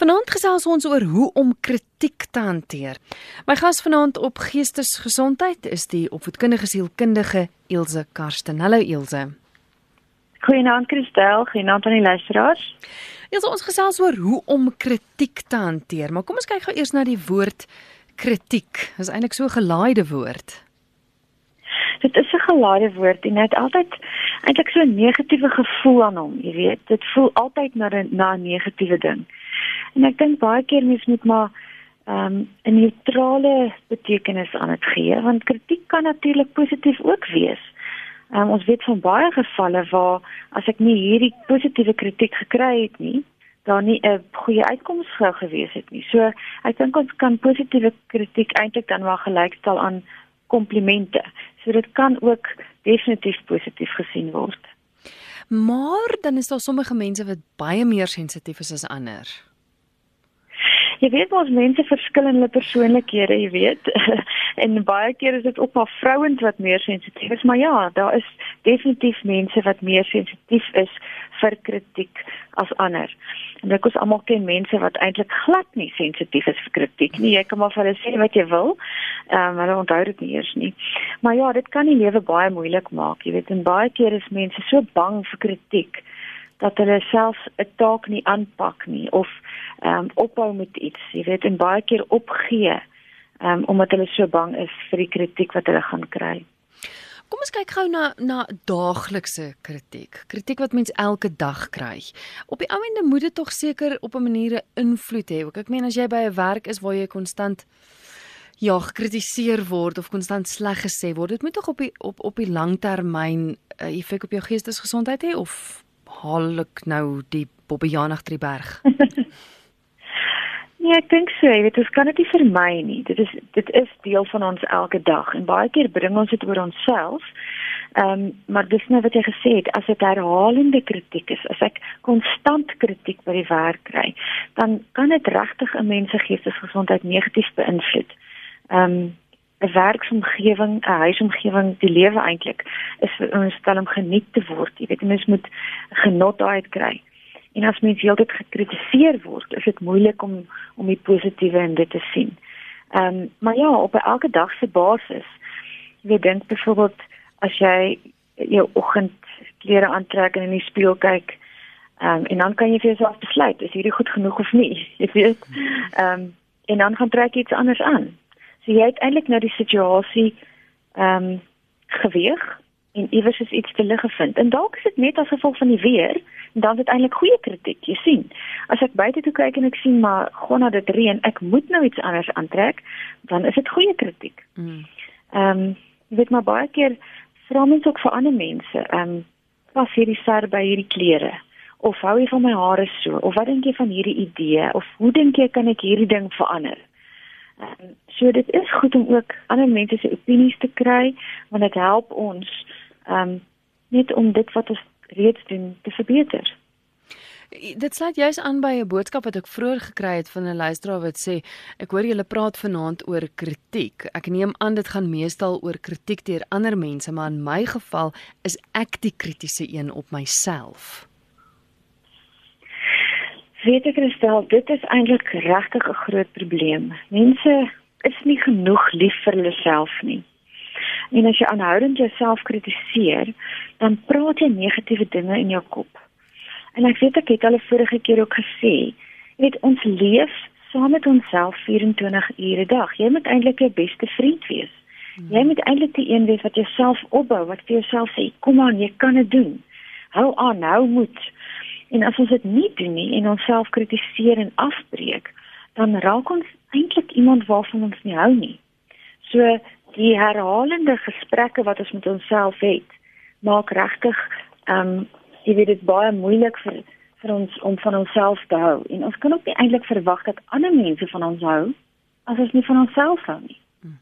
Vanaand gesels ons oor hoe om kritiek te hanteer. My gas vanaand op Geestesgesondheid is die opvoedkundige sielkundige Elsje Karsten. Hallo Elsje. Goeienaand Christel, goeienaand aan die luisteraars. Elsje, ons gesels oor hoe om kritiek te hanteer, maar kom ons kyk gou eers na die woord kritiek. Dit is eintlik so 'n gelaaide woord. Dit is 'n gelaaide woord en dit altyd eintlik so 'n negatiewe gevoel aan hom, jy weet. Dit voel altyd na 'n na 'n negatiewe ding. En ek dink baie keer mens moet maar ehm um, 'n neutrale betekenis aan dit gee want kritiek kan natuurlik positief ook wees. Ehm um, ons weet van baie gevalle waar as ek nie hierdie positiewe kritiek gekry het nie, daar nie 'n goeie uitkoms sou gewees het nie. So ek dink ons kan positiewe kritiek eintlik dan wel gelykstel aan komplimente. So dit kan ook definitief positief gesien word. Maar dan is daar sommige mense wat baie meer sensitief is as ander. Jy weet ons mense verskil in hulle persoonlikhede, jy weet. en baie keer is dit op maar vrouens wat meer sensitief is, maar ja, daar is definitief mense wat meer sensitief is vir kritiek as ander. En ek kos almal ken mense wat eintlik glad nie sensitief is vir kritiek nie. Jy kan maar vir hulle sê wat jy wil. Ehm um, hulle onthou dit nie eers nie. Maar ja, dit kan die lewe baie moeilik maak, jy weet. En baie keer is mense so bang vir kritiek dat hulle self 'n taak nie aanpak nie of ehm um, ophou met iets, jy weet, en baie keer opgee ehm um, omdat hulle so bang is vir die kritiek wat hulle gaan kry. Kom ons kyk gou na na daaglikse kritiek. Kritiek wat mens elke dag kry. Op die ou ende moet dit tog seker op 'n manier 'n invloed hê. Ek meen as jy by 'n werk is waar jy konstant ja, gekritiseer word of konstant sleg gesê word, dit moet tog op die op op die langtermyn 'n uh, effek op jou geestesgesondheid hê of haal ek nou die Bobbejaan agter die berg? nee, ek dink so, jy weet, ons kan dit nie vermy nie. Dit is dit is deel van ons elke dag en baie keer bring ons dit oor onsself. Ehm, um, maar dis nou wat jy gesê het, as dit herhalende kritiek is, as ek konstant kritiek by die werk kry, dan kan dit regtig 'n mens se geestesgesondheid negatief beïnvloed. Ehm um, 'n werksomgewing, 'n huisomgewing, die lewe eintlik is vir ons stel om geniet te word. Jy weet, mens moet genot daaruit kry. En as mens heeltyd gekritiseer word, is dit moeilik om om die positiewe in dit te sien. Ehm, um, maar ja, op elke dag se basis. Jy dink byvoorbeeld as jy jou oggendklere aantrek en in die spieël kyk, ehm um, en dan kan jy vir jouself besluit, is hierdie goed genoeg of nie? Jy weet. Ehm um, en dan gaan trek iets anders aan. So jy het eintlik nou die situasie ehm um, geweeg en iewers is iets te lig gevind. En dalk is dit net as gevolg van die weer en dan is dit eintlik goeie kritiek, jy sien. As ek buite toe kyk en ek sien maar gonna dit reën, ek moet nou iets anders aantrek, dan is dit goeie kritiek. Mm. Ehm um, jy weet maar baie keer vra mense ook vir ander mense, ehm um, pas hierdie ser by hierdie klere of hou jy van my hare so of wat dink jy van hierdie idee of hoe dink jy kan ek hierdie ding verander? Um, so dit is goed om ook ander mense se opinies te kry want dit help ons um net om dit wat ons reeds doen te verbeter. Dit sluit juis aan by 'n boodskap wat ek vroeër gekry het van 'n luisteraar wat sê ek hoor julle praat vanaand oor kritiek. Ek neem aan dit gaan meestal oor kritiek deur ander mense, maar in my geval is ek die kritiese een op myself. Weet ek Christel, dit is eintlik regtig 'n groot probleem. Mense is nie genoeg lief vir hulle self nie. En as jy aanhoudend jouself kritiseer, dan praat jy negatiewe dinge in jou kop. En ek weet ek het al 'n vorige keer ook gesê, jy weet ons leef saam met onsself 24 ure 'n dag. Jy moet eintlik jou beste vriend wees. Hmm. Jy moet eintlik die een wees wat jouself opbou, wat vir jouself sê, "Kom aan, jy kan dit doen." Hou aan, hou moed. En as ons dit nie doen nie en onsself kritiseer en afbreek, dan raak ons eintlik iemand waarvan ons nie hou nie. So die herhalende gesprekke wat ons met onsself het, maak regtig ehm um, jy weet dit baie moeilik vir vir ons om van onsself te hou. En ons kan ook nie eintlik verwag dat ander mense van ons hou as ons nie van onsself hou nie. Hmm.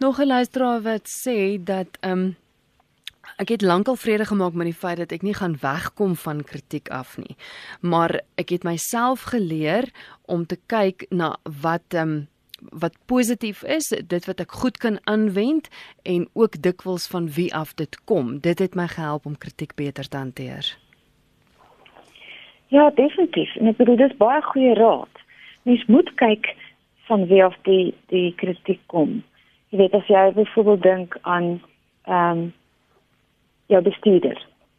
Nog 'n luisteraar wat sê dat ehm um, Ek het lankal vrede gemaak met die feit dat ek nie gaan wegkom van kritiek af nie. Maar ek het myself geleer om te kyk na wat ehm um, wat positief is, dit wat ek goed kan aanwend en ook dikwels van wie af dit kom. Dit het my gehelp om kritiek beter te hanteer. Ja, definitief. En ek bedoel dis baie goeie raad. Mens moet kyk van wie af die die kritiek kom. Jy weet as jy byvoorbeeld dink aan ehm um, jou bestuurder.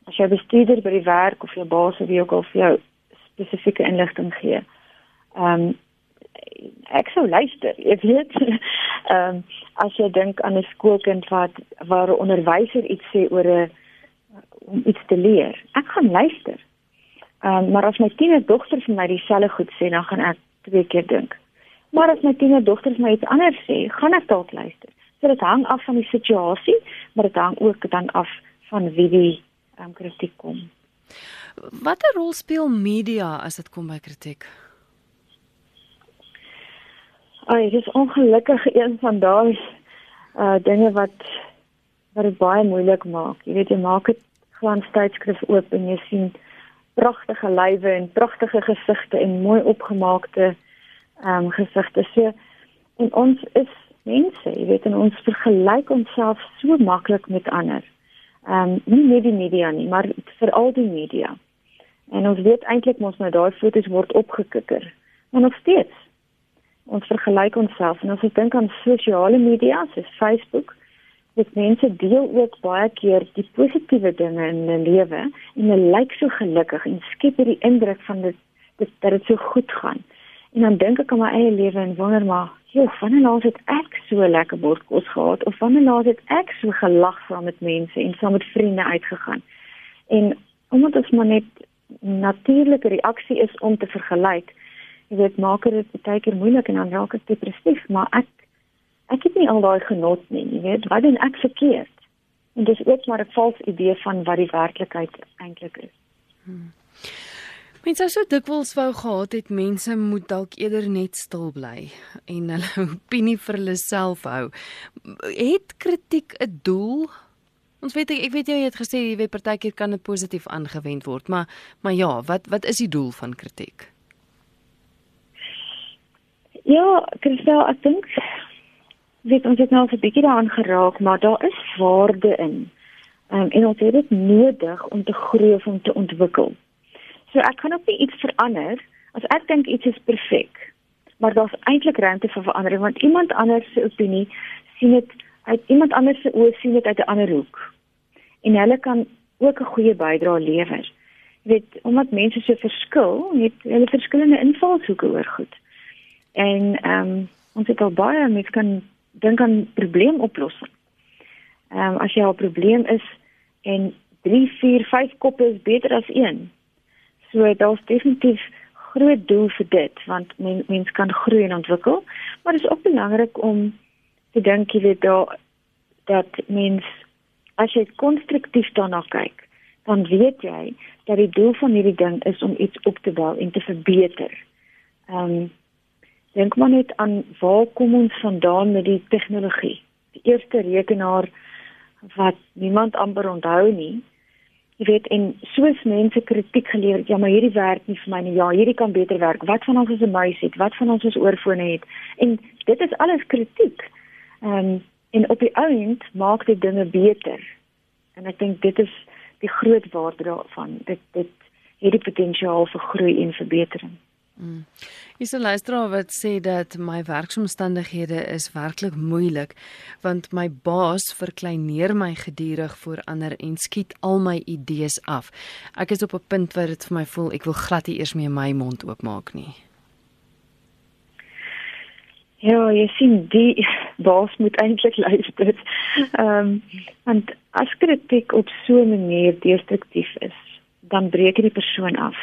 As jy bestuurder by die werk of jou baas of wie ook al vir jou spesifieke inligting gee. Ehm um, ek sou luister, jy weet. Ehm um, as jy dink aan 'n skoolkind wat waar 'n onderwyser iets sê oor 'n om iets te leer. Ek gaan luister. Ehm um, maar as my tienerdogter vir my dieselfde goed sê, dan gaan ek twee keer dink. Maar as my tienerdogter vir my iets anders sê, gaan ek dalk luister. So dit hang af van die situasie, maar dit hang ook dan af van wie die um, kritiek kom. Watter rol speel media as dit kom by kritiek? Ai, dis ongelukkig een van daai uh dinge wat wat dit baie moeilik maak. Jy weet jy maak dit glans tydskrif oop en jy sien pragtige lywe en pragtige gesigte en mooi opgemaakte ehm um, gesigte. So en ons is mense, jy weet en ons vergelyk onsself so maklik met ander. Ehm um, nie net die media nie, maar veral die media. En ons weet eintlik mos nou daai foto's word opgekikker. Maar nog steeds ons vergelyk onsself en as ek dink aan sosiale media, soos Facebook, dit mense deel ook baie keer die positiewe dinge in hulle lewe en hulle lyk so gelukkig en skep hierdie indruk van dit dat dit so goed gaan. En dan dink ek aan my eie lewe en wonder maar, joh, wanneer laas het ek so lekker bordkos gehad of wanneer laas het ek so gelag saam met mense en saam met vriende uitgegaan? En omdat ons maar net natuurlike reaksie is om te vergelyk, jy weet, maak dit baie keer moeilik en dan raak ek depressief, maar ek ek het nie al daai genot nie, jy weet, wat doen ek verkeerd? En dis ook maar 'n vals idee van wat die werklikheid eintlik is. Hmm. Mense sou dikwels wou gehad het mense moet dalk eerder net stil bly en hulle opinie vir hulle self hou. Het kritiek 'n doel? Ons weet ek weet jy het gesê jy weet partykeer kan dit positief aangewend word, maar maar ja, wat wat is die doel van kritiek? Ja, Christel, ek dink weet ons het nou 'n bietjie daaraan geraak, maar daar is waarde in. Um, en ons het dit nodig om te groei of om te ontwikkel. So ek kan ook nie iets verander as ek dink iets is perfek. Maar daar's eintlik ruimte vir verandering want iemand anders se opinie sien dit uit iemand anders se oë sien dit uit 'n ander hoek. En hulle kan ook 'n goeie bydrae lewer. Jy weet, omdat mense so verskil, het hulle verskillende invalshoeke oor goed. En ehm um, ons het al baie mense kan dink aan probleemoplossing. Ehm um, as jy 'n probleem is en 3, 4, 5 koppe is beter as een, So daar's definitief groot doel vir dit want men, mens kan groei en ontwikkel, maar dit is ook belangrik om te dink jy weet daar dat mens as jy konstruktief daarna kyk, dan weet jy dat die doel van hierdie ding is om iets op te bou en te verbeter. Ehm um, dink maar net aan waar kom ons vandaan met die tegnologie? Die eerste rekenaar wat niemand amper onthou nie, Jy weet en soos mense kritiek gelewer het, ja, maar hierdie werk nie vir my nie. Ja, hierdie kan beter werk. Wat van ons as 'n muis het? Wat van ons as oorfone het? En dit is alles kritiek. Ehm um, en op die ount maak dit dinge beter. En ek dink dit is die groot waarde daarvan. Dit dit het die potensiaal vir groei en verbetering. Mm. Is 'n luisteraar wat sê dat my werksomstandighede is werklik moeilik want my baas verkleineer my gedurig voor ander en skiet al my idees af. Ek is op 'n punt waar dit vir my voel ek wil glad nie eers meer my mond oopmaak nie. Ja, jy sien die baas moet eintlik luister. Ehm um, want as kritiek op so 'n manier destruktief is, dan breek dit die persoon af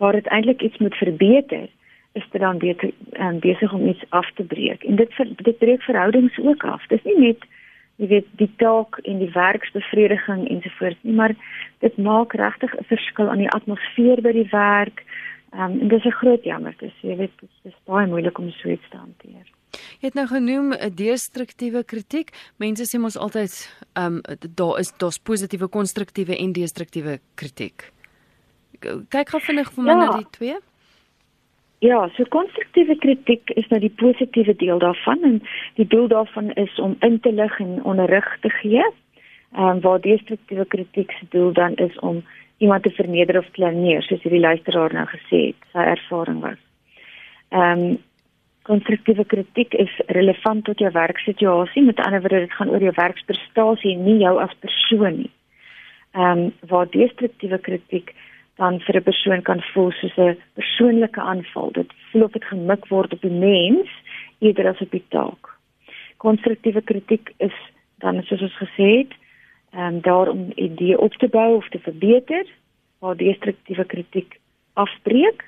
waar dit eintlik iets moet verbeter is dit dan beter um, besig om iets af te breek. En dit ver, dit breek verhoudings ook af. Dis nie net jy weet die taak en die werksbevrediging ensovoorts nie maar dit maak regtig 'n verskil aan die atmosfeer by die werk. Um, en dis 'n groot jammer. Dis jy weet dit is baie moeilik om so iets te hanteer. Jy het nou genoem 'n destruktiewe kritiek. Mense sê mos altyd ehm um, daar is daar's positiewe, konstruktiewe en destruktiewe kritiek kyk gou vinnig vir my ja. na die twee. Ja, so konstruktiewe kritiek is nou die positiewe deel daarvan en die doel daarvan is om in te lig en onderrig te gee. Ehm um, waar destruktiewe kritiek se doel dan is om iemand te verneder of kleineer, soos hierdie luisteraar nou gesê het, sy ervaring was. Ehm um, konstruktiewe kritiek is relevant tot jou werksituasie, met ander woorde dit gaan oor jou werksprestasie, nie jou as persoon nie. Ehm um, waar destruktiewe kritiek dan vir 'n persoon kan voel soos 'n persoonlike aanval. Dit voel of dit gemik word op die mens eerder as op die taak. Konstruktiewe kritiek is dan soos ons gesê het, ehm um, daar om idee op te bou of te verbeter, waar destruktiewe kritiek afbreek.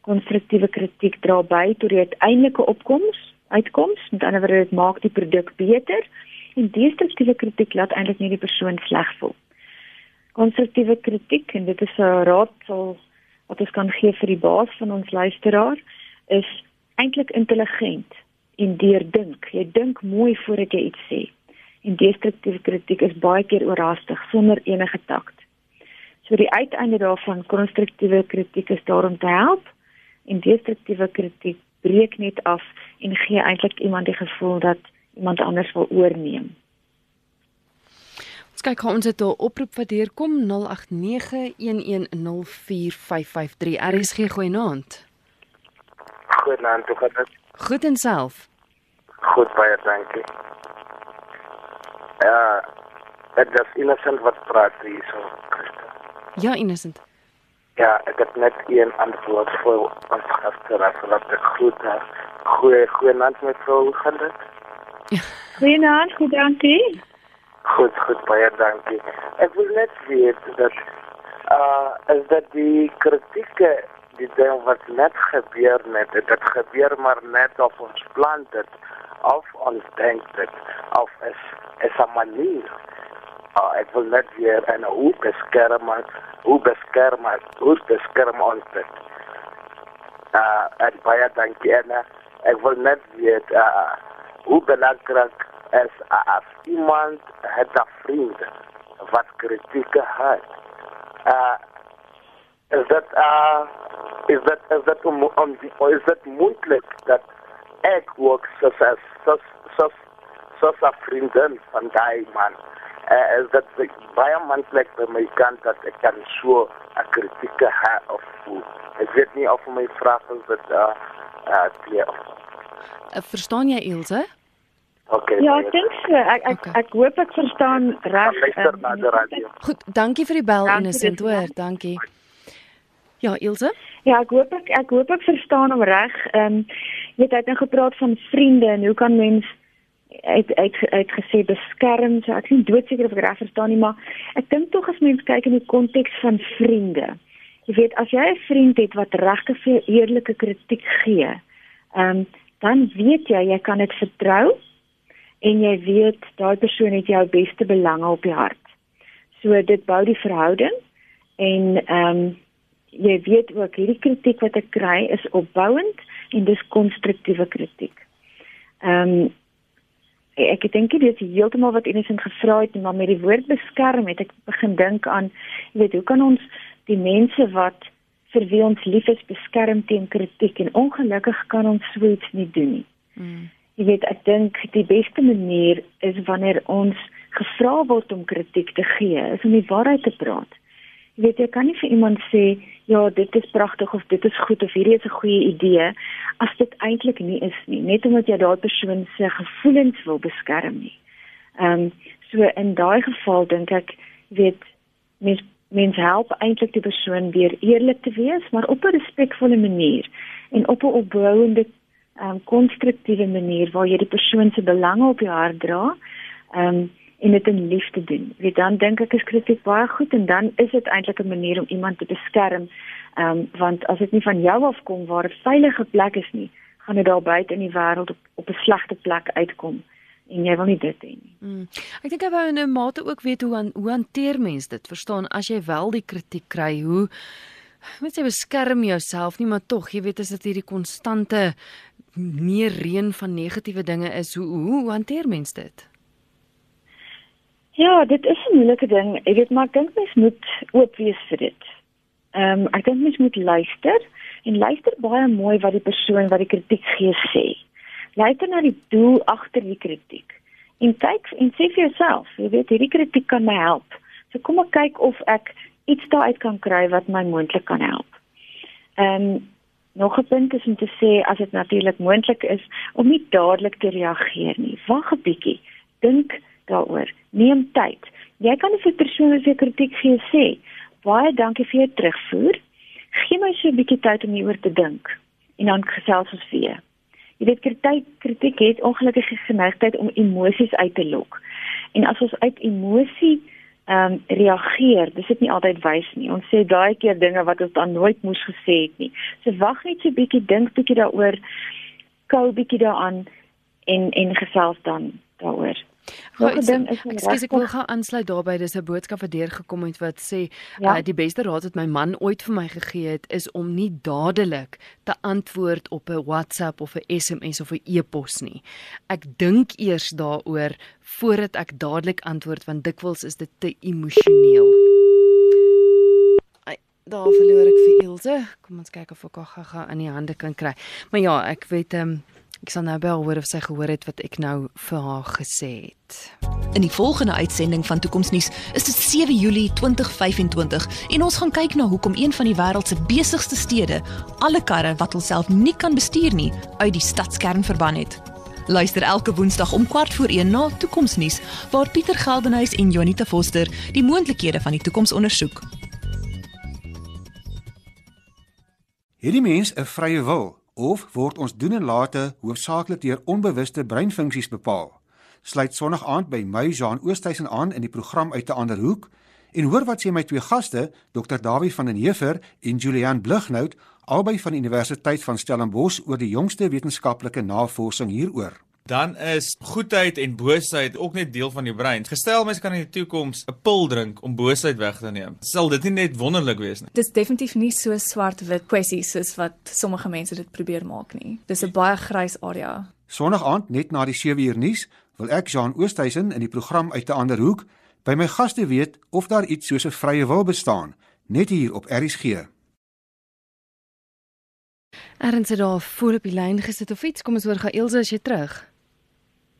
Konstruktiewe kritiek dra by tot die uiteindelike opkoms, uitkoms, met ander woorde dit maak die produk beter en destruktiewe kritiek laat eintlik net die persoon sleg voel konstruktiewe kritiek en dit is 'n raad sal wat ons kan gee vir die baas van ons luisteraar is eintlik intelligent en deurdink. Jy dink mooi voordat jy iets sê. En destruktiewe kritiek is baie keer oorhaastig sonder enige takt. So die uiteinde daarvan konstruktiewe kritiek is daarom te help en destruktiewe kritiek breek net af en gee eintlik iemand die gevoel dat iemand anders wil oorneem. Kyk hoe ons dit op oproep wat deurkom 0891104553. RSG goeienaand. Goeienaand, hoe gaan dit? Goed en self. Goed baie dankie. Ja, dit is innocent wat praat hier so. Ja, innocent. Ja, ek het net een antwoord vir ons gaste wat ek groet. Goeie goeienaand met vrou Gerrit. Goeienaand, goed dankie. Goed, goed, baie dankie. Ek wil net weet dat uh is dat die kritieke die ding wat net gebeur net, dit gebeur maar net op ons plan dit of ons dink dit of is is 'n manier. Uh, ek wil net weer en hoe beskerm hoe beskerm hoe beskerm ons dit. Uh en baie dankie en uh, ek wil net weet uh hoe belangrik as as iemand het 'n vriend wat kritiek het. Uh is dat uh is dat is dat om om is dat moontlik dat ek ook soos as soos soos soos 'n vriendin van daai man. Uh, is dat baie moontlik by my kant dat ek kan so 'n kritiek het of voel. Ek weet nie of my vraag is dat uh uh die uh, verstaan jy Ilse? Okay. Ja, ek dink so. Ek ek okay. ek hoop ek verstaan reg. Um, Goed, dankie vir die bel Innocent, hoor. Dankie. Ja, Ilse? Ja, ek hoop ek ek hoop ek verstaan hom reg. Ehm um, jy het net nou gepraat van vriende en hoe kan mens uit uit uit gesê beskerm? So ek is nie doodseker of ek reg verstaan nie, maar ek dink tog as mens kyk in die konteks van vriende. Jy weet, as jy 'n vriend het wat regtig vir eerlike kritiek gee, ehm um, dan weet jy jy kan dit vertrou en jy weet daai persoon het jou beste belange op die hart. So dit bou die verhouding en ehm um, jy weet ook hierdie kritiek wat ek kry is opbouend en dis konstruktiewe kritiek. Ehm um, ek dink dit is heeltemal wat Innocent gevra het maar met die woord beskerm het ek begin dink aan jy weet hoe kan ons die mense wat vir wie ons lief is beskerm teen kritiek en ongelukkig kan ons so iets nie doen nie. Mm. Jy weet, ek dink die beste manier is wanneer ons gevra word om kritiek te gee, is om die waarheid te praat. Jy weet, jy kan nie vir iemand sê, ja, dit is pragtig of dit is goed of hierdie is 'n goeie idee as dit eintlik nie is nie, net omdat jy daardie persoon se gevoelens wil beskerm nie. Ehm um, so in daai geval dink ek, weet mens mens help eintlik die persoon weer eerlik te wees, maar op 'n respekvolle manier en op 'n opbouende um, konstruktiewe manier waar jy die persoon se belange op jou hart dra um, en dit in liefde doen. Weet dan dink ek is kritiek baie goed en dan is dit eintlik 'n manier om iemand te beskerm um, want as dit nie van jou af kom waar 'n veilige plek is nie, gaan dit daar buite in die wêreld op op 'n slegte plek uitkom en jy wil nie dit hê nie. Mm. Ek dink jy wou in 'n mate ook weet hoe an, hoe hanteer mens dit? Verstaan as jy wel die kritiek kry, hoe moet jy beskerm jouself nie, maar tog, jy weet as dit hierdie konstante meer reën van negatiewe dinge is, hoe hoe, hoe hanteer mens dit? Ja, dit is 'n moeilike ding. Ek weet maar ek dink mens moet oop wees vir dit. Ehm um, ek dink mens moet luister en luister baie mooi wat die persoon wat die kritiek gee sê. Luister na die doel agter die kritiek En kyk en sê vir jouself, jy weet hierdie kritiek kan my help. So kom ek kyk of ek iets daaruit kan kry wat my moontlik kan help. Ehm um, nog 'n punt is om te sê as dit natuurlik moontlik is om nie dadelik te reageer nie. Wag 'n bietjie. Dink daaroor. Neem tyd. Jy kan vir persone se kritiek gee sê, "Baie dankie vir jou terugvoer. Gee my so 'n bietjie tyd om hieroor te dink." En dan gesels ons weer. Jy weet kritiek kritiek het ongelukkig geneigtheid om emosies uit te lok. En as ons uit emosie ehm um, reageer. Dis dit nie altyd wys nie. Ons sê daai keer dinge wat ons dan nooit moes gesê het nie. So wag net so 'n bietjie, dink bietjie daaroor, kou bietjie daaraan en en gesels dan daaroor. Ekskuus ek wil gou aansluit daarbey dis 'n boodskap wat deurgekom het wat sê ja? uh, die beste raad wat my man ooit vir my gegee het is om nie dadelik te antwoord op 'n WhatsApp of 'n SMS of 'n e-pos nie. Ek dink eers daaroor voordat ek dadelik antwoord want dikwels is dit te emosioneel. Daar verloor ek vir Ilse. Kom ons kyk of ek haar gaga in die hande kan kry. Maar ja, ek weet ehm um, Ek sal nou bel hoor of sy gehoor het wat ek nou vir haar gesê het. In die volgende uitsending van Toekomsnuus is dit 7 Julie 2025 en ons gaan kyk na hoekom een van die wêreld se besigste stede alle karre wat homself nie kan bestuur nie uit die stadskern verban het. Luister elke Woensdag om 4 voor 1 na Toekomsnuus waar Pieter Geldenhuys en Jonita Foster die moontlikhede van die toekoms ondersoek. Hierdie mens 'n vrye wil of word ons doen en late hoofsaaklik deur onbewuste breinfunksies bepaal? Sluit Sondag aand by my Jean Oosthuizen aan in die program uit 'n ander hoek en hoor wat sê my twee gaste, Dr. Dawie van den Heever en Julian Blighnout, albei van die Universiteit van Stellenbosch oor die jongste wetenskaplike navorsing hieroor dan is goedheid en boosheid ook net deel van die brein. Gestel mens kan in die toekoms 'n pil drink om boosheid weg te neem. Sal dit nie net wonderlik wees nie? Dis definitief nie so swart-wit kwessies soos wat sommige mense dit probeer maak nie. Dis 'n baie grys area. Sondag aand net na die 7 uur nuus wil ek Jean Oosthuizen in die program uit 'n ander hoek by my gaste weet of daar iets soos 'n vrye wil bestaan net hier op RSG. Erns het daar voor op die lyn gesit of iets. Kom ons hoor gou Elsje as jy terug.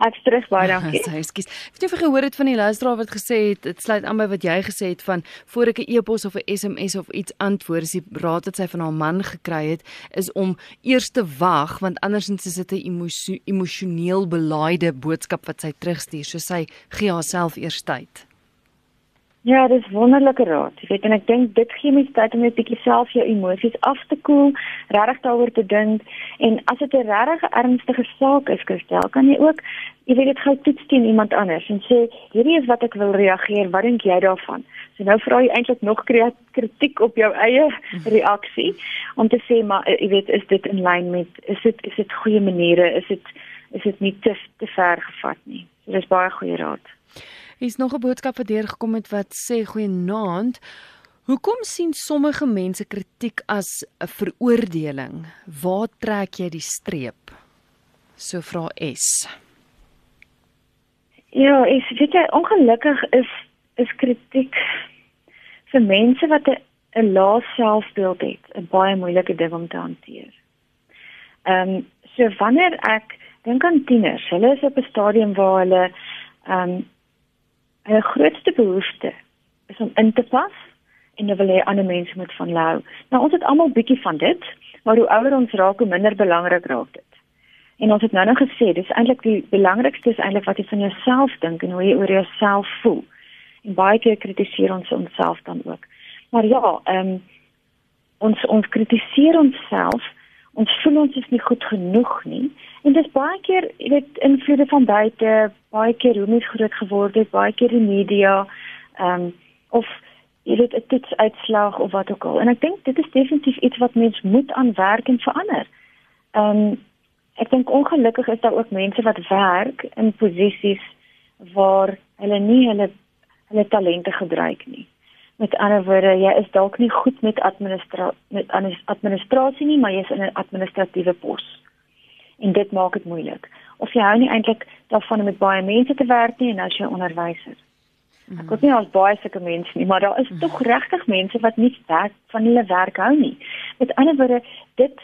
Ek terug baie dankie. Sy ekskuus. Het jy vir gehoor het van die luisteraar wat gesê het dit sluit aan by wat jy gesê het van voor ek 'n e-pos of 'n SMS of iets antwoord, is die raad wat sy van haar man gekry het is om eers te wag want andersins is dit 'n emosio emosioneel belaaide boodskap wat sy terugstuur. So sy gee haarself eers tyd. Ja, dis wonderlike raad. Jy weet en ek dink dit gee mens tyd om net bietjie self jou emosies af te koel, regtig daaroor te dink en as dit 'n regtig ernstige saak is, Christel, kan jy ook jy weet dit gou toets teen iemand anders en sê hierdie is wat ek wil reageer, wat dink jy daarvan? So nou vra jy eintlik nog kritiek op jou eie reaksie om te sê maar jy weet is dit in lyn met is dit is dit goeie maniere, is dit is dit nie te te ver gevat nie. So dis baie goeie raad. Hier's nog 'n boodskap wat deurgekom het wat sê goeienaand. Hoekom sien sommige mense kritiek as 'n veroordeling? Waar trek jy die streep? So vra S. Ja, ek weet jy ongelukkig is is kritiek vir mense wat 'n lae selfbeeld het, 'n baie moeilike ding om te hanteer. Ehm um, so wanneer ek dink aan tieners, hulle is op 'n stadium waar hulle ehm um, Hulle grootste behoefte is om in te pas en hulle wil hê ander mense moet van hou. Nou ons het almal bietjie van dit, maar hoe ouer ons raak, hoe minder belangrik raak dit. En ons het nou nog gesê, dis eintlik die belangrikste is eintlik wat jy van jouself dink en hoe jy oor jouself voel. En baie keer kritiseer ons onsself dan ook. Maar ja, ehm um, ons ons kritiseer onsself ons voel ons is nie goed genoeg nie en dis baie keer jy weet invloede van buite baie keer hoe mens groot geword het baie keer die media ehm um, of jy weet dit dit uitslag of wat ook al en ek dink dit is definitief iets wat mens moet aanwerk en verander. Ehm um, ek dink ongelukkig is daar ook mense wat werk in posisies waar hulle nie hulle hulle talente gebruik nie. Met ander woorde, jy is dalk nie goed met administra met administrasie nie, maar jy is in 'n administratiewe pos. En dit maak dit moeilik. Of jy hou nie eintlik daarvan om met baie mense te werk nie en as jy onderwyser. Ek weet nie of baie sulke mense nie, maar daar is tog regtig mense wat nie werk van hulle werk hou nie. Met ander woorde, dit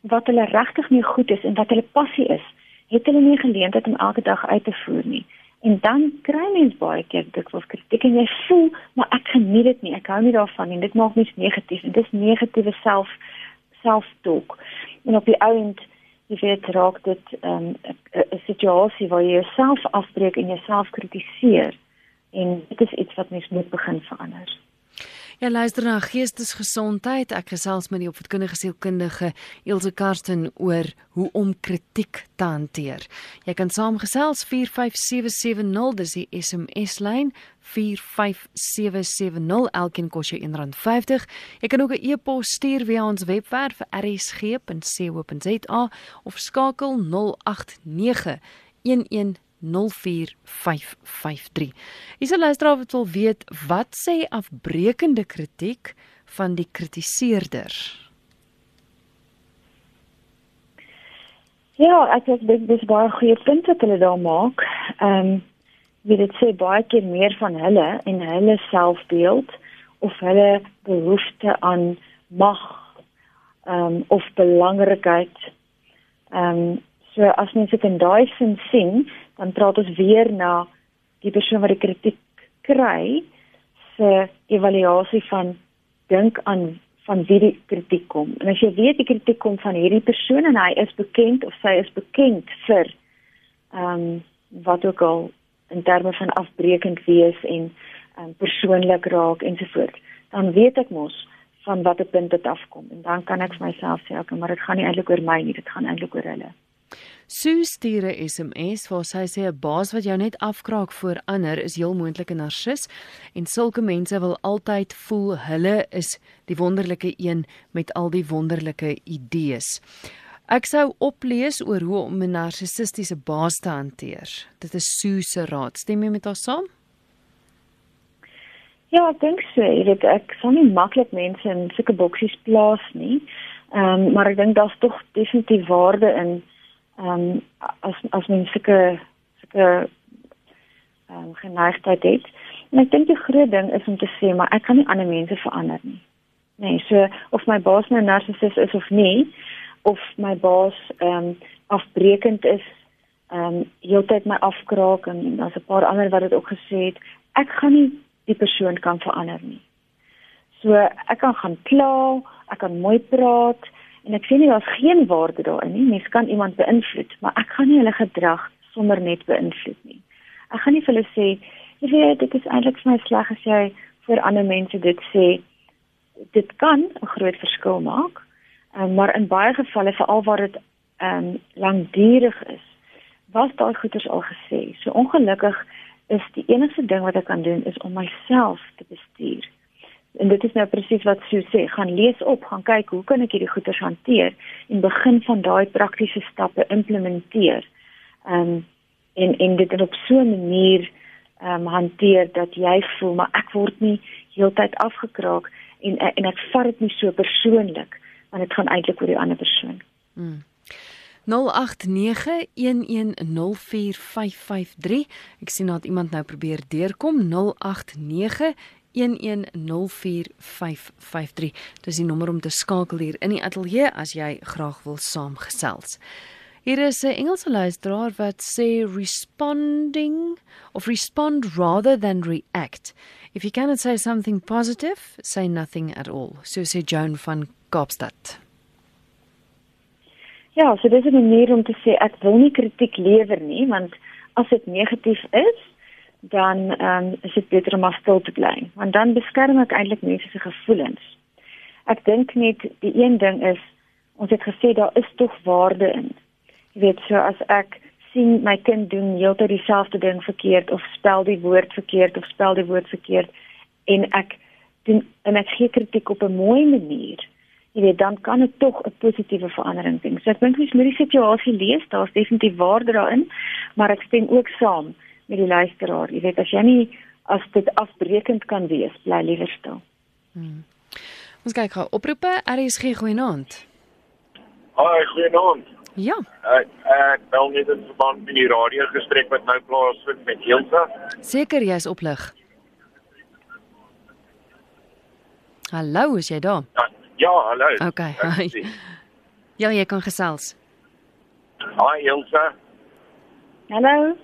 wat hulle regtig nie goed is en wat hulle passie is, het hulle nie geleentheid om elke dag uit te voer nie. En dan kry mens baie keer dikwels kritiek en jy voel, maar ek geniet dit nie. Ek hou nie daarvan en dit maak my negatief en dis negatiewe self selftalk. En op die ouend jy weet raak dit 'n um, 'n situasie waar jy jouself afbreek en jouself kritiseer en dit is iets wat mens moet begin verander. Ja, luister na geestesgesondheid. Ek gesels met die opvoedkundige sielkundige Elsje Karsten oor hoe om kritiek te hanteer. Jy kan saamgesels 45770 dis die SMS lyn 45770 elkeen kos jou R1.50. Jy kan ook 'n e-pos stuur via ons webwerf rsg.co.za of skakel 089 11 045553. Is 'n luisteraar wat wil weet wat sê afbreekende kritiek van die kritiseerder? Ja, ek dink dis baie goeie punte wat hulle daar maak. Ehm um, wie dit sê baie keer meer van hulle en hulle selfbeeld of hulle behoefte aan mag ehm um, of belangrikheid. Ehm um, so as mens dit in daai sin sien, dan praat ons weer na die persoon wat die kritiek kry se evaluasie van dink aan van wie die kritiek kom. En as jy weet die kritiek kom van hierdie persoon en hy is bekend of sy is bekend vir ehm um, wat ook al in terme van afbreekend wees en ehm um, persoonlik raak ensovoorts, dan weet ek mos van watter punt dit afkom en dan kan ek vir myself sê, okay, maar dit gaan nie eintlik oor my nie, dit gaan eintlik oor hulle. Sue stuur 'n SMS waar sy sê 'n baas wat jou net afkraak voor ander is heel moontlik 'n narcis en sulke mense wil altyd voel hulle is die wonderlike een met al die wonderlike idees. Ek sou oplees oor hoe om 'n narcissistiese baas te hanteer. Dit is Sue se raad. Stem jy met haar saam? Ja, ek dink so. Jy weet ek sal nie maklik mense in sulke boksies plaas nie. Ehm um, maar ek dink daar's tog definitief waarde in ehm um, as as mens sulke sulke ehm um, geneigtheid het. En ek dink die groot ding is om te sê maar ek kan nie ander mense verander nie. Nee, so of my baas nou narcissus is of nie of my baas ehm um, afbreekend is, ehm um, heeltyd my afkraak en daar's 'n paar ander wat dit ook gesê het, ek gaan nie die persoon kan verander nie. So ek kan gaan kla, ek kan mooi praat, En ek sê nie daar's geen waarde daarin nie. Mens kan iemand beïnvloed, maar ek gaan nie hulle gedrag sommer net beïnvloed nie. Ek gaan nie vir hulle sê, jy weet, dit is eintlik vir my sleg as jy vir ander mense dit sê. Dit kan 'n groot verskil maak. Um, maar in baie gevalle veral waar dit ehm um, lankdurig is, was daai goeters al gesê. So ongelukkig is die enigste ding wat ek kan doen is om myself te bestuur en dit is nou presies wat Sue sê, gaan lees op, gaan kyk hoe kan ek hierdie goeters hanteer en begin van daai praktiese stappe implementeer. Ehm um, en en dit op so 'n manier ehm um, hanteer dat jy voel maar ek word nie heeltyd afgekraak en en ek vat dit nie so persoonlik want dit gaan eintlik oor die ander persoon. Hmm. 0891104553 Ek sien dat iemand nou probeer deurkom 0891 11045553. Dis die nommer om te skakel hier in die ateljee as jy graag wil saamgesels. Hier is 'n Engelse luisteraar wat sê responding of respond rather than react. If you cannot say something positive, say nothing at all. So sê Joan van Kaapstad. Ja, so dis 'n manier om te sê ek wil nie kritiek lewer nie, want as dit negatief is, dan um, is dit beter om maar stil te bly want dan beskerm ek eintlik mense se gevoelens. Ek dink net die een ding is ons het gesê daar is tog waarde in. Jy weet so as ek sien my kind doen heeltyd dieselfde ding verkeerd of spel die woord verkeerd of spel die woord verkeerd en ek doen en ek gee kritiek op 'n mooi manier. Jy weet dan kan dit tog 'n positiewe verandering bring. So ek dink mens moet die situasie lees, daar's definitief waarde daarin, maar ek stem ook saam met die luisteraar. Jy weet as jy nie as dit afbreekend kan wees, bly liewer stil. Hmm. Ons kyk gou oproepe. RSG goeienaand. Haai, goeienaand. Ja. Ek ek bel net in verband met die radio gesprek wat nou plaasvind met Elsa. Seker jy's oplig. Hallo, is jy daar? Ja, ja hallo. Okay. Hi. Ja, jy kan gesels. Haai Elsa. Hallo.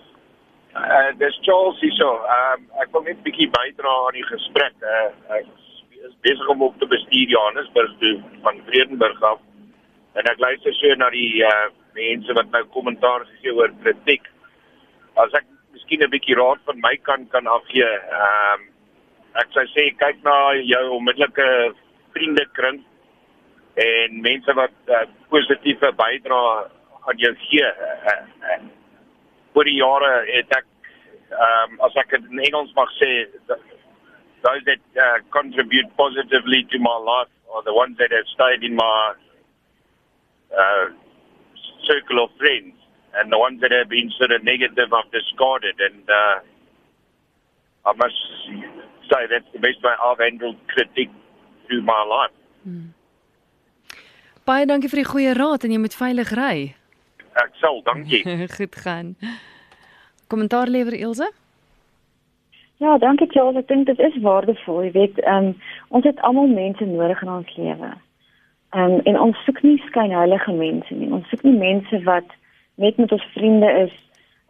Uh, dis Charles hierso. Ehm um, ek wil net 'n bietjie bydra aan die gesprek. Uh, ek is besig om op te bestuur Johannesburg toe van Vredenburg af. En ek luister so na die uh, mense wat nou kommentaar gee oor kritiek. As ek miskien 'n bietjie raad van my kant kan afgee, ehm um, ek sou sê kyk na jou onmiddellike vriendekring en mense wat uh, positiewe bydrae aan jou gee. Uh, uh, oor die jare het ek ehm um, as ek dit in Engels mag sê those that uh, contribute positively to my life are the ones that have stayed in my uh, circle of friends and the ones that have been sort of negative I've discarded and uh, I must say that's the best way I've handled critique through my life. Hmm. Baie dankie vir die goeie raad en jy moet veilig ry. Ek sal, dankie. Goed gaan. Kommentaar lewer Elsje? Ja, dankie Charles. Ek dink dit is waardevol. Jy weet, um, ons het almal mense nodig in ons lewe. Um, en ons soek nie skynheilige mense nie. Ons soek nie mense wat net met ons vriende is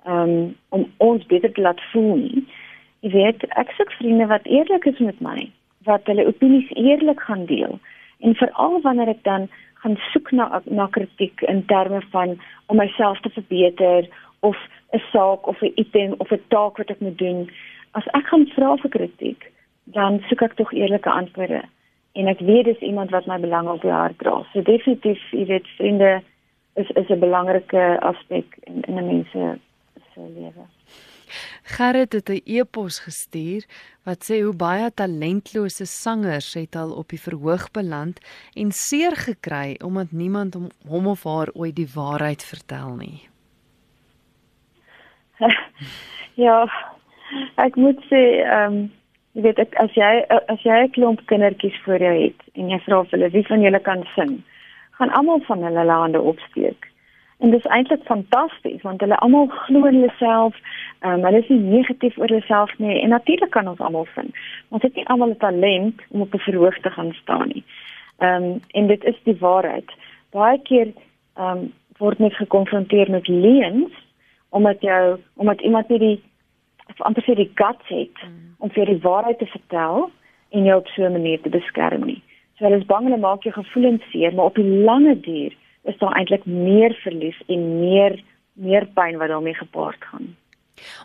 um, om ons beter te laat voel nie. Jy weet, ek soek vriende wat eerlik is met my, wat hulle opinies eerlik gaan deel. En veral wanneer ek dan gaan soek na na kritiek in terme van om myself te verbeter of 'n saak of 'n item of 'n taak wat ek moet doen, as ek gaan vra vir kritiek, dan soek ek tog eerlike antwoorde en ek weet dis iemand wat my belang op die hart dra. So definitief, jy weet, vriende is is 'n belangrike aspek in in 'n mens se lewe. Gerrit het 'n e-pos gestuur wat sê hoe baie talentlose sangers het al op die verhoog beland en seer gekry omdat niemand hom, hom of haar ooit die waarheid vertel nie. ja, ek moet sê ehm um, jy weet ek, as jy as jy 'n klomp kindertjies voor jou het en jy vra hulle wie van julle kan sing, gaan almal van hulle hande opsteek. En dit is eintlik fantasties want hulle almal glo in hulle self. Ehm um, hulle is nie negatief oor hulle self nie en natuurlik kan ons almal sing. Ons het nie almal 'n talent om op 'n verhoog te gaan staan nie. Ehm um, en dit is die waarheid. Baie keer ehm um, word mens gekonfronteer met leuns omdat jou omdat iemand nie die of amper sê die guts het mm. om vir die waarheid te vertel en jou op so 'n manier te beskerm nie. So hulle is bang hulle maak jou gevoelens seer, maar op die lange duur is daar eintlik meer verlies en meer meer pyn wat daarmee gepaard gaan.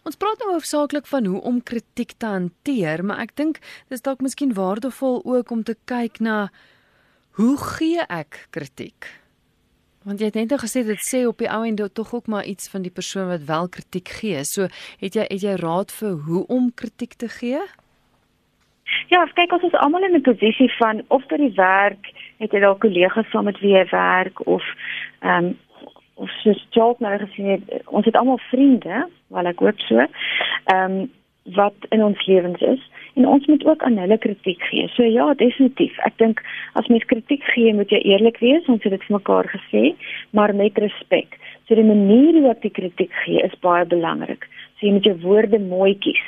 Ons praat nou hoofsaaklik van hoe om kritiek te hanteer, maar ek dink dis dalk miskien waardevol ook om te kyk na hoe gee ek kritiek? Want jy het net nou gesê dit sê op die ou en tog ook maar iets van die persoon wat wel kritiek gee. So het jy het jy raad vir hoe om kritiek te gee? Ja, kyk ons is almal in 'n posisie van of by die werk het jy dalk kollegas saam met wie jy werk of ehm um, of soos job nou gesien het, ons het almal vriende, wel ek hoop so. Ehm um, wat in ons lewens is en ons moet ook aan hulle kritiek gee. So ja, definitief. Ek dink as mens kritiek gee, moet jy eerlik wees, ons het dit vir mekaar gesê, maar met respek. So die manier hoe ek die kritiek gee is baie belangrik. So jy moet jou woorde mooi kies.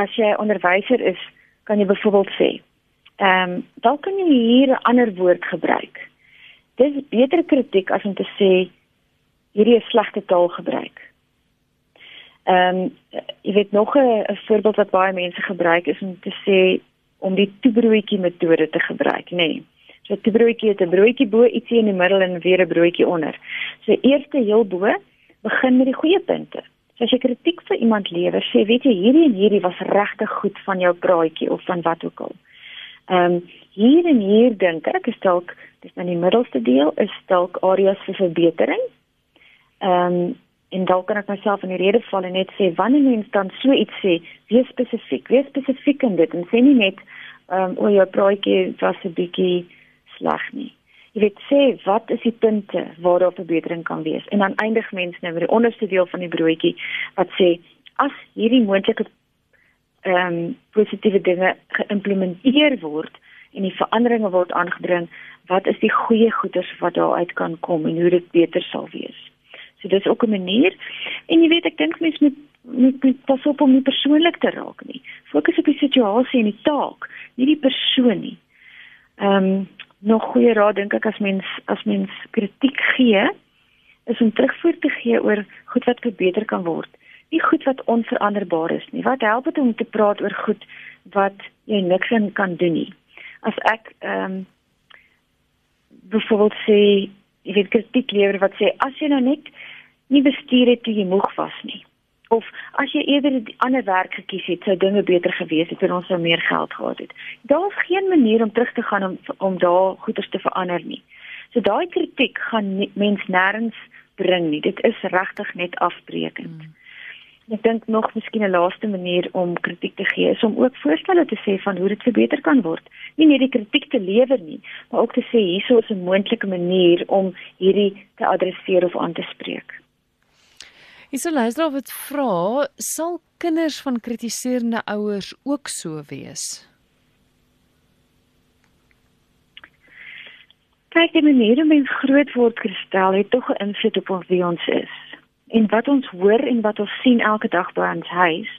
As jy onderwyser is, kan jy byvoorbeeld sê, ehm, um, dalk kan jy hier 'n ander woord gebruik. Dis beter kritiek as om te sê hierdie is slegte taal gebruik. Ehm um, jy weet nog 'n voorbeeld wat baie mense gebruik is om te sê om die toebroodjie metode te gebruik, nê. Nee. So toebroodjie het 'n broodjie bo ietsie in die middel en weer 'n broodjie onder. So eerste heel bo begin met die goeie punte. So as jy kritiek vir iemand lewer, sê weet jy hierdie en hierdie was regtig goed van jou praatjie of van wat ook al. Ehm um, hier en hier dink ek is dalk dis in die middelste deel is dalk areas vir verbetering. Ehm um, en dalk kan ek myself in die rede val en net sê wanneer mens dan so iets sê, wees spesifiek, wees spesifiek in dit en sê nie net ehm um, o, jou praatjie was 'n bietjie sleg nie. Jy weet sê wat is die punte waar daar verbetering kan wees en dan eindig mens nou met die onderste deel van die broodjie wat sê as hierdie moontlike ehm um, positiewe dinge geïmplementeer word en die veranderinge word aangebring, wat is die goeie goeders wat daaruit kan kom en hoe dit beter sal wees. So dis ook 'n manier. En jy weet ek dink mense moet moet, moet pas op om nie persoonlik te raak nie. Fokus op die situasie en die taak, nie die persoon nie. Ehm um, nog goeie raad dink ek as mens as mens kritiek gee is om terugvoer te gee oor goed wat verbeter kan word. Nie goed wat onveranderbaar is nie. Wat help dit om te praat oor goed wat jy niks aan kan doen nie? As ek ehm um, byvoorbeeld sê, jy weet kritiek lewer wat sê as jy nou net nie bestuur het toe jy moeg was nie. Of as jy eerder 'n ander werk gekies het, sou dinge beter gewees het en ons sou meer geld gehad het. Daar's geen manier om terug te gaan om om daar goeders te verander nie. So daai kritiek gaan nie, mens nêrens bring nie. Dit is regtig net afbreekend. Hmm. Ek dink nog miskien 'n laaste manier om kritiek te gee is om ook voorstelle te sê van hoe dit verbeter kan word. Nie net die kritiek te lewer nie, maar ook te sê hierso is 'n moontlike manier om hierdie te adresseer of aan te spreek. Hierso luister of dit vra, sal kinders van kritiserende ouers ook so wees? Kyk, die manier hoe mens groot word, Kristel, het tog 'n invloed op ons wie ons is. En wat ons hoor en wat ons sien elke dag by ons huis,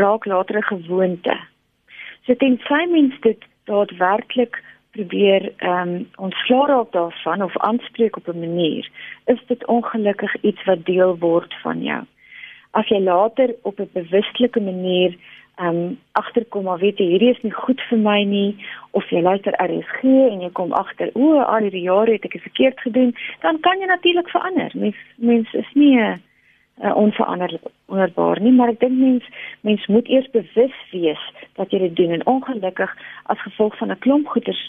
raak later 'n gewoonte. So ten sy mens dit daadwerklik probeer ehm um, ontslaa raak daarvan of aanspreek op 'n manier, is dit ongelukkig iets wat deel word van jou. As jy later op 'n bewustelike manier ehm um, agterkom maar weet jy hierdie is nie goed vir my nie of jy luister RSG en jy kom agter o al hierdie jare het ek dit verkeerd gedoen dan kan jy natuurlik verander. Mens mens is nie 'n uh, uh, onveranderbaar nie maar ek dink mens mens moet eers bewus wees dat jy dit doen en ongelukkig as gevolg van 'n klomp goeters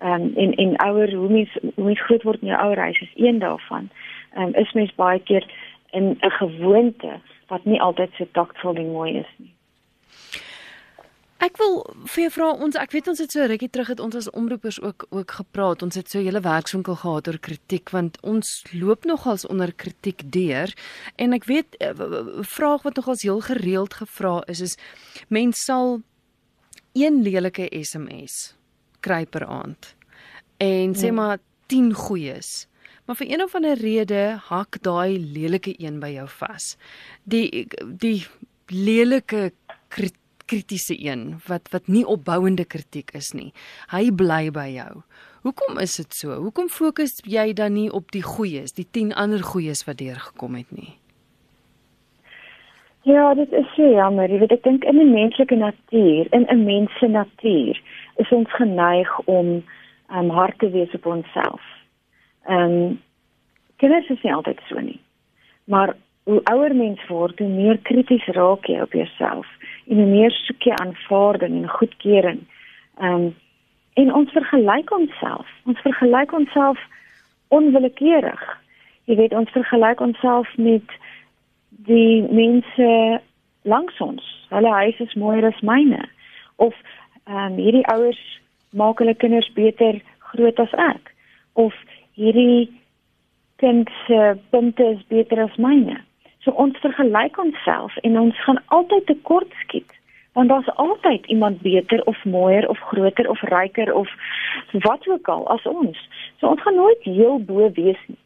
ehm um, en en ouer hoe mens hoe mens groot word in jou ouer huis is een daarvan ehm um, is mens baie keer in 'n gewoonte wat nie altyd so taktvol en mooi is nie Ek wil vir jou vra ons ek weet ons het so rukkie terug het ons as omroepers ook ook gepraat. Ons het so 'n hele werkswinkel gehad oor kritiek want ons loop nogals onder kritiek deur en ek weet 'n eh, vraag wat nogals heel gereeld gevra is is mens sal een lelike SMS kry per aand en sê ja. maar 10 goeies. Maar vir een of ander rede hak daai lelike een by jou vas. Die die lelike kritiek kritiese een wat wat nie opbouende kritiek is nie. Hy bly by jou. Hoekom is dit so? Hoekom fokus jy dan nie op die goeies, die 10 ander goeies wat deurgekom het nie? Ja, dit is so jammer. Jy weet ek dink in 'n menslike natuur, in 'n mens se natuur, is ons geneig om um hard te wees op onsself. Ehm um, kinders is nie altyd so nie. Maar hoe ouer mens word, hoe meer krities raak jy op jouself en hoe meer soek jy aanvaarding en goedkeuring. Ehm um, en ons vergelyk onsself. Ons vergelyk onsself onwillekeurig. Jy weet ons vergelyk onsself met die mense langs ons. Hulle huis is mooier as myne of ehm um, hierdie ouers maak hulle kinders beter groot as ek of hierdie kind se punte is beter as myne. So ons vergelyk onsself en ons gaan altyd tekort skiet want daar's altyd iemand beter of mooier of groter of ryker of wat ook al as ons. So ons gaan nooit heel bo wees nie.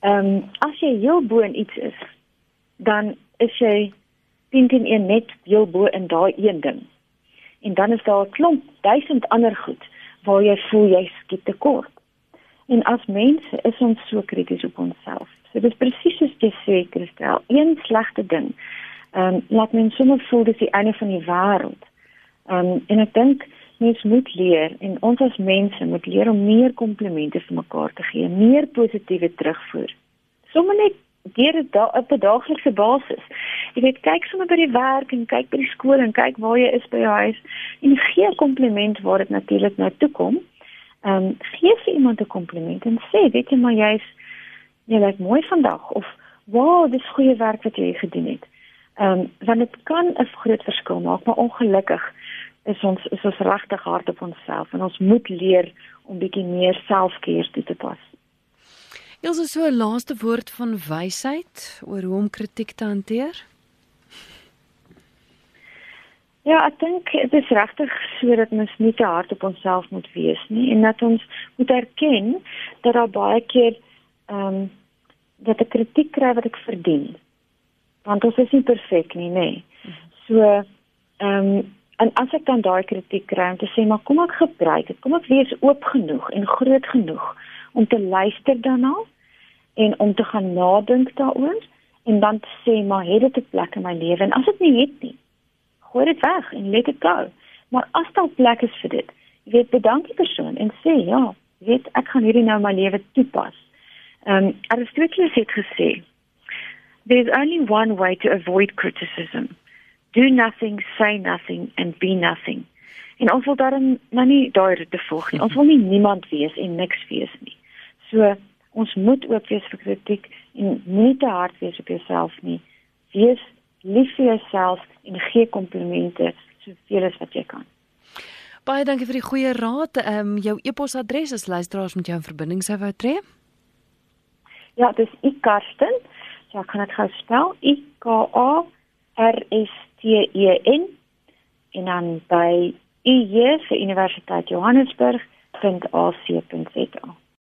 Ehm um, as jy heel bo in iets is, dan is jy teen teen een net heel bo in daai een ding. En dan is daar 'n klomp duisend ander goed waar jy voel jy skiet tekort. En as mense is ons so krities op onsself. So dit is presies soos jy sê, Christel, een slegte ding. Ehm um, laat mens sommer voel dis die einde van die wêreld. Ehm um, en ek dink mens moet leer en ons as mense moet leer om meer komplimente vir mekaar te gee, meer positiewe terugvoer. Sommige net deur dit da op 'n daaglikse basis. Jy weet, kyk sommer by die werk en kyk by die skool en kyk waar jy is by jou huis en gee 'n kompliment waar dit natuurlik nou toe kom. Ehm um, gee vir iemand 'n kompliment en sê, weet jy maar jy's jy lyk mooi vandag of wow, dis goeie werk wat jy gedoen het. Ehm um, want dit kan 'n groot verskil maak, maar ongelukkig is ons is ons regtig hard op onsself en ons moet leer om bietjie meer selfkeer toe te pas. Ons is so 'n laaste woord van wysheid oor hoe om kritiek te hanteer. Ja, ek dink dit is regtig sodat ons nie te hard op onsself moet wees nie en dat ons moet erken dat daar baie keer ehm um, dat ek kritiek kry wat ek verdien. Want ons is nie perfek nie, nê. Nee. So ehm um, en as ek dan daai kritiek kry om te sê maar kom ek gebruik dit, kom ek wees oop genoeg en groot genoeg om te luister daarna en om te gaan nadink daaroor en dan te sê maar het dit 'n plek in my lewe en as dit nie het nie, gooi dit weg en let dit go. Maar as daar plek is vir dit, jy weet bedank die persoon en sê ja, weet ek gaan hierdie nou my lewe toepas. Ehm um, Aristoteles het gesê There's only one way to avoid criticism. Do nothing, say nothing and be nothing. En ons wil daarin nou nie daai te volg nie. Ons wil nie niemand wees en niks wees nie. So ons moet ook wees vir kritiek en nie te hard wees op jouself nie. Wees lief vir jouself en gee komplimente soveel as wat jy kan. Baie dankie vir die goeie raad. Ehm um, jou e-posadres is luisteraars met jou in verbinding sou wou tree. Ja, dis ek Karsten. Ja, kan ek gou spel? I K A R S T E N en dan by UJ vir Universiteit Johannesburg.ac.za.